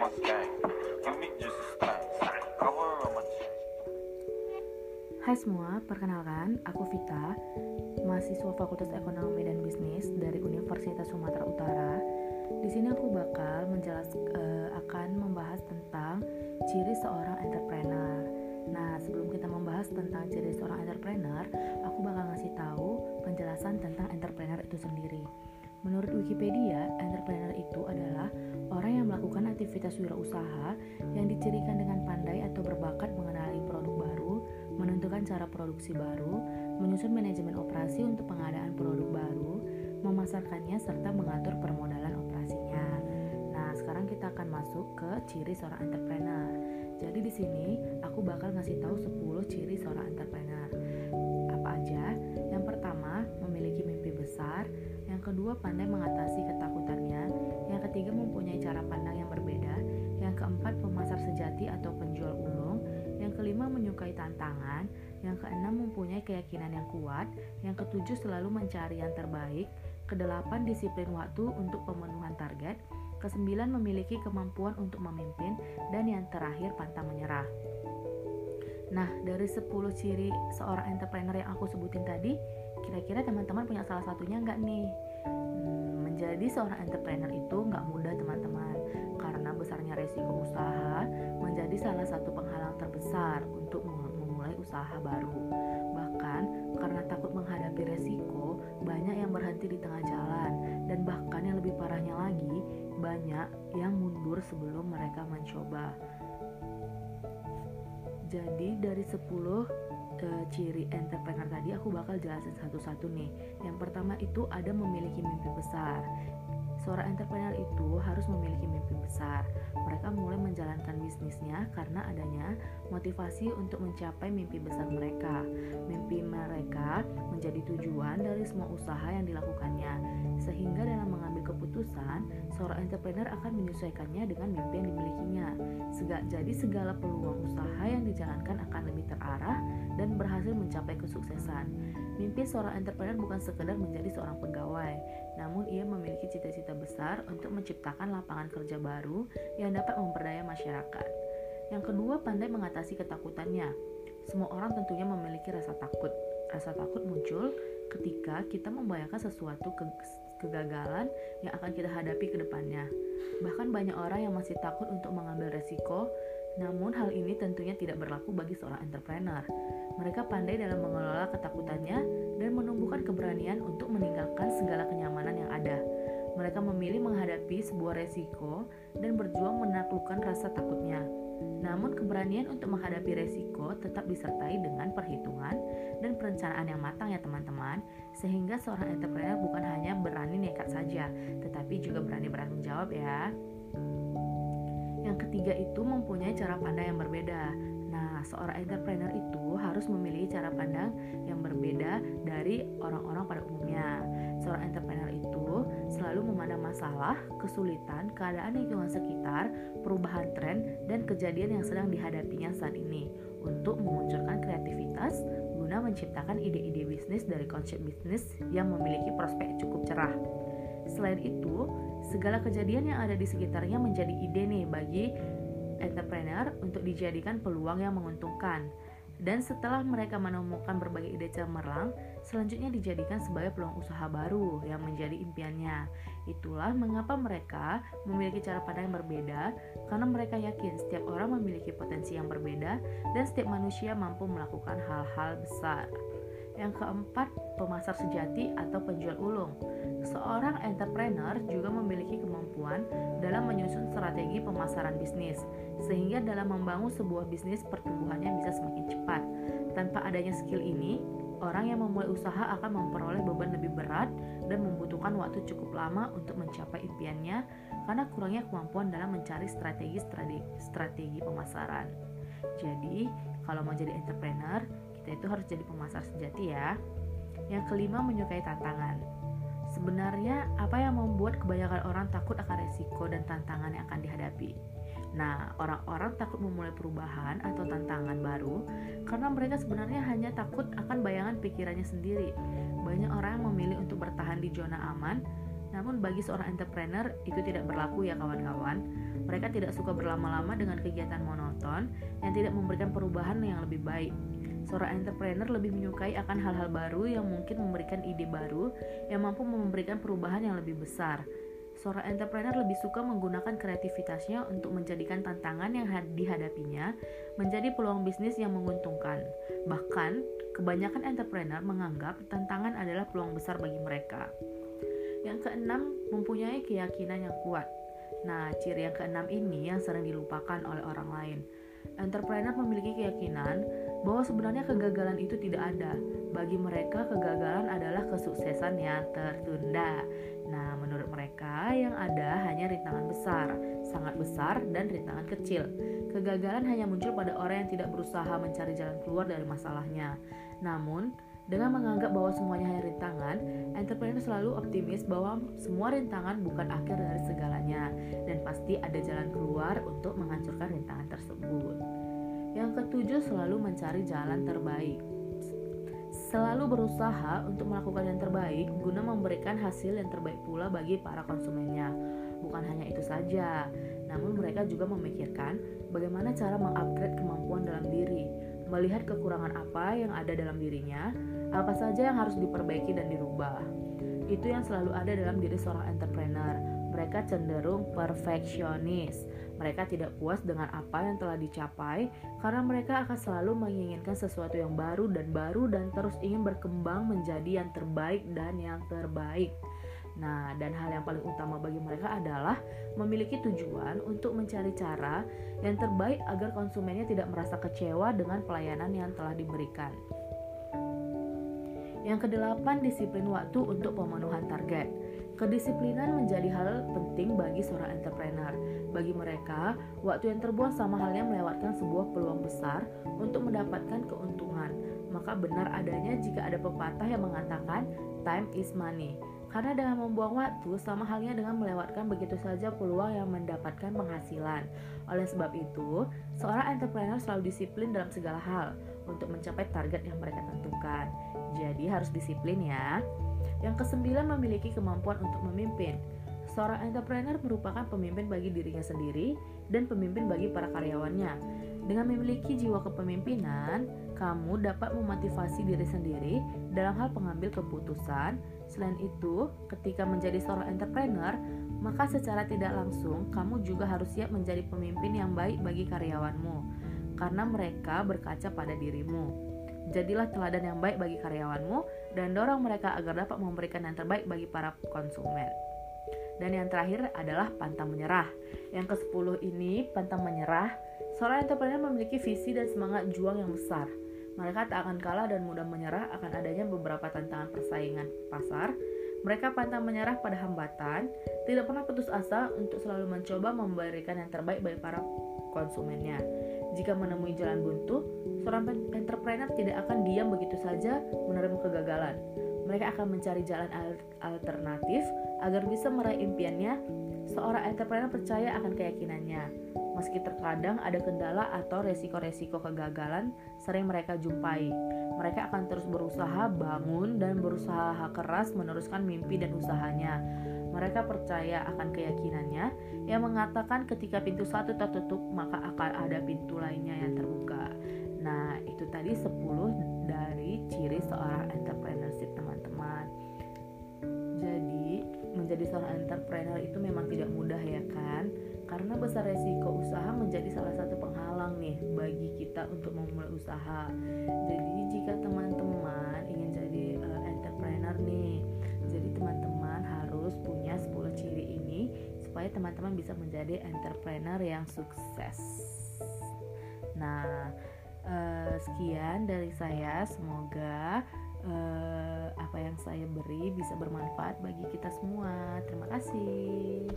Hai semua, perkenalkan, aku Vita, mahasiswa Fakultas Ekonomi dan Bisnis dari Universitas Sumatera Utara. Di sini aku bakal menjelaskan uh, akan membahas tentang ciri seorang entrepreneur. Nah, sebelum kita membahas tentang ciri seorang entrepreneur, aku bakal ngasih tahu penjelasan tentang entrepreneur itu sendiri. Menurut Wikipedia, entrepreneur itu adalah orang yang melakukan aktivitas wirausaha yang dicirikan dengan pandai atau berbakat mengenali produk baru, menentukan cara produksi baru, menyusun manajemen operasi untuk pengadaan produk baru, memasarkannya serta mengatur permodalan operasinya. Nah, sekarang kita akan masuk ke ciri seorang entrepreneur. Jadi di sini aku bakal ngasih tahu 10 ciri seorang entrepreneur. Apa aja? Yang pertama, memiliki mimpi besar, yang kedua, pandai mengatasi ketakutannya. Yang ketiga, mempunyai cara pandang yang berbeda. Yang keempat, pemasar sejati atau penjual ulung. Yang kelima, menyukai tantangan. Yang keenam, mempunyai keyakinan yang kuat. Yang ketujuh, selalu mencari yang terbaik. Kedelapan, disiplin waktu untuk pemenuhan target. Kesembilan, memiliki kemampuan untuk memimpin. Dan yang terakhir, pantang menyerah. Nah, dari 10 ciri seorang entrepreneur yang aku sebutin tadi, kira-kira teman-teman punya salah satunya nggak nih? Menjadi seorang entrepreneur itu nggak mudah teman-teman. Karena besarnya resiko usaha menjadi salah satu penghalang terbesar untuk memulai usaha baru. Bahkan karena takut menghadapi resiko banyak yang berhenti di tengah jalan. Dan bahkan yang lebih parahnya lagi banyak yang mundur sebelum mereka mencoba. Jadi dari 10 uh, ciri entrepreneur tadi aku bakal jelasin satu-satu nih. Yang pertama itu ada memiliki mimpi besar. Seorang entrepreneur itu harus memiliki mimpi besar. Mereka mulai menjalankan bisnisnya karena adanya motivasi untuk mencapai mimpi besar mereka. Mimpi mereka menjadi tujuan dari semua usaha yang dilakukannya. Sehingga dalam mengambil keputusan, seorang entrepreneur akan menyesuaikannya dengan mimpi yang dimilikinya. Jadi segala peluang usaha yang dijalankan akan lebih terarah dan berhasil mencapai kesuksesan. Mimpi seorang entrepreneur bukan sekedar menjadi seorang pegawai, namun ia memiliki cita-cita besar untuk menciptakan lapangan kerja baru yang dapat memperdaya masyarakat. Yang kedua, pandai mengatasi ketakutannya. Semua orang tentunya memiliki rasa takut. Rasa takut muncul ketika kita membayangkan sesuatu ke kegagalan yang akan kita hadapi ke depannya. Bahkan banyak orang yang masih takut untuk mengambil resiko, namun hal ini tentunya tidak berlaku bagi seorang entrepreneur. Mereka pandai dalam mengelola ketakutannya dan menumbuhkan keberanian untuk meninggalkan segala kenyamanan yang ada. Mereka memilih menghadapi sebuah resiko dan berjuang menaklukkan rasa takutnya. Namun keberanian untuk menghadapi resiko tetap disertai dengan perhitungan dan perencanaan yang matang ya teman-teman Sehingga seorang entrepreneur bukan hanya Tetapi juga berani bertanggung jawab ya Yang ketiga itu mempunyai cara pandang yang berbeda Nah, seorang entrepreneur itu harus memiliki cara pandang yang berbeda dari orang-orang pada umumnya. Seorang entrepreneur itu selalu memandang masalah, kesulitan, keadaan lingkungan sekitar, perubahan tren, dan kejadian yang sedang dihadapinya saat ini untuk memunculkan kreativitas guna menciptakan ide-ide bisnis dari konsep bisnis yang memiliki prospek cukup cerah. Selain itu, segala kejadian yang ada di sekitarnya menjadi ide nih bagi entrepreneur untuk dijadikan peluang yang menguntungkan. Dan setelah mereka menemukan berbagai ide cemerlang, selanjutnya dijadikan sebagai peluang usaha baru yang menjadi impiannya. Itulah mengapa mereka memiliki cara pandang yang berbeda, karena mereka yakin setiap orang memiliki potensi yang berbeda dan setiap manusia mampu melakukan hal-hal besar. Yang keempat, pemasar sejati atau penjual ulung. Seorang entrepreneur juga memiliki kemampuan dalam menyusun strategi pemasaran bisnis, sehingga dalam membangun sebuah bisnis pertumbuhannya bisa semakin cepat. Tanpa adanya skill ini, orang yang memulai usaha akan memperoleh beban lebih berat dan membutuhkan waktu cukup lama untuk mencapai impiannya karena kurangnya kemampuan dalam mencari strategi-strategi strategi pemasaran. Jadi, kalau mau jadi entrepreneur, kita itu harus jadi pemasar sejati ya. Yang kelima, menyukai tantangan. Sebenarnya, apa yang membuat kebanyakan orang takut akan resiko dan tantangan yang akan dihadapi? Nah, orang-orang takut memulai perubahan atau tantangan baru karena mereka sebenarnya hanya takut akan bayangan pikirannya sendiri. Banyak orang yang memilih untuk bertahan di zona aman, namun bagi seorang entrepreneur itu tidak berlaku ya kawan-kawan. Mereka tidak suka berlama-lama dengan kegiatan monoton yang tidak memberikan perubahan yang lebih baik. Seorang entrepreneur lebih menyukai akan hal-hal baru yang mungkin memberikan ide baru yang mampu memberikan perubahan yang lebih besar. Seorang entrepreneur lebih suka menggunakan kreativitasnya untuk menjadikan tantangan yang dihadapinya menjadi peluang bisnis yang menguntungkan. Bahkan, kebanyakan entrepreneur menganggap tantangan adalah peluang besar bagi mereka. Yang keenam, mempunyai keyakinan yang kuat. Nah, ciri yang keenam ini yang sering dilupakan oleh orang lain. Entrepreneur memiliki keyakinan bahwa sebenarnya kegagalan itu tidak ada. Bagi mereka, kegagalan adalah kesuksesan yang tertunda. Nah, menurut mereka, yang ada hanya rintangan besar, sangat besar, dan rintangan kecil. Kegagalan hanya muncul pada orang yang tidak berusaha mencari jalan keluar dari masalahnya. Namun, dengan menganggap bahwa semuanya hanya rintangan, entrepreneur selalu optimis bahwa semua rintangan bukan akhir dari segalanya dan pasti ada jalan keluar untuk menghancurkan rintangan tersebut. Yang ketujuh, selalu mencari jalan terbaik. Selalu berusaha untuk melakukan yang terbaik guna memberikan hasil yang terbaik pula bagi para konsumennya. Bukan hanya itu saja, namun mereka juga memikirkan bagaimana cara mengupgrade kemampuan dalam diri, melihat kekurangan apa yang ada dalam dirinya, apa saja yang harus diperbaiki dan dirubah. Itu yang selalu ada dalam diri seorang entrepreneur. Mereka cenderung perfeksionis. Mereka tidak puas dengan apa yang telah dicapai karena mereka akan selalu menginginkan sesuatu yang baru dan baru dan terus ingin berkembang menjadi yang terbaik dan yang terbaik. Nah, dan hal yang paling utama bagi mereka adalah memiliki tujuan untuk mencari cara yang terbaik agar konsumennya tidak merasa kecewa dengan pelayanan yang telah diberikan. Yang kedelapan, disiplin waktu untuk pemenuhan target. Kedisiplinan menjadi hal penting bagi seorang entrepreneur. Bagi mereka, waktu yang terbuang sama halnya melewatkan sebuah peluang besar untuk mendapatkan keuntungan. Maka benar adanya jika ada pepatah yang mengatakan time is money. Karena dengan membuang waktu sama halnya dengan melewatkan begitu saja peluang yang mendapatkan penghasilan. Oleh sebab itu, seorang entrepreneur selalu disiplin dalam segala hal untuk mencapai target yang mereka tentukan. Jadi harus disiplin ya. Yang kesembilan memiliki kemampuan untuk memimpin. Seorang entrepreneur merupakan pemimpin bagi dirinya sendiri dan pemimpin bagi para karyawannya. Dengan memiliki jiwa kepemimpinan, kamu dapat memotivasi diri sendiri dalam hal pengambil keputusan, Selain itu, ketika menjadi seorang entrepreneur, maka secara tidak langsung kamu juga harus siap menjadi pemimpin yang baik bagi karyawanmu, karena mereka berkaca pada dirimu. Jadilah teladan yang baik bagi karyawanmu dan dorong mereka agar dapat memberikan yang terbaik bagi para konsumen. Dan yang terakhir adalah pantang menyerah. Yang ke-10 ini, pantang menyerah. Seorang entrepreneur memiliki visi dan semangat juang yang besar mereka tak akan kalah dan mudah menyerah akan adanya beberapa tantangan persaingan pasar. Mereka pantang menyerah pada hambatan, tidak pernah putus asa untuk selalu mencoba memberikan yang terbaik bagi para konsumennya. Jika menemui jalan buntu, seorang entrepreneur tidak akan diam begitu saja menerima kegagalan. Mereka akan mencari jalan alternatif agar bisa meraih impiannya. Seorang entrepreneur percaya akan keyakinannya Meski terkadang ada kendala atau resiko-resiko kegagalan sering mereka jumpai, mereka akan terus berusaha bangun dan berusaha keras meneruskan mimpi dan usahanya. Mereka percaya akan keyakinannya yang mengatakan ketika pintu satu tertutup maka akan ada pintu lainnya yang terbuka. Nah, itu tadi 10 dari ciri seorang entrepreneurship teman-teman. Jadi, menjadi seorang entrepreneur itu memang tidak mudah ya kan? karena besar resiko usaha menjadi salah satu penghalang nih bagi kita untuk memulai usaha. Jadi jika teman-teman ingin jadi uh, entrepreneur nih, jadi teman-teman harus punya 10 ciri ini supaya teman-teman bisa menjadi entrepreneur yang sukses. Nah, uh, sekian dari saya. Semoga uh, apa yang saya beri bisa bermanfaat bagi kita semua. Terima kasih.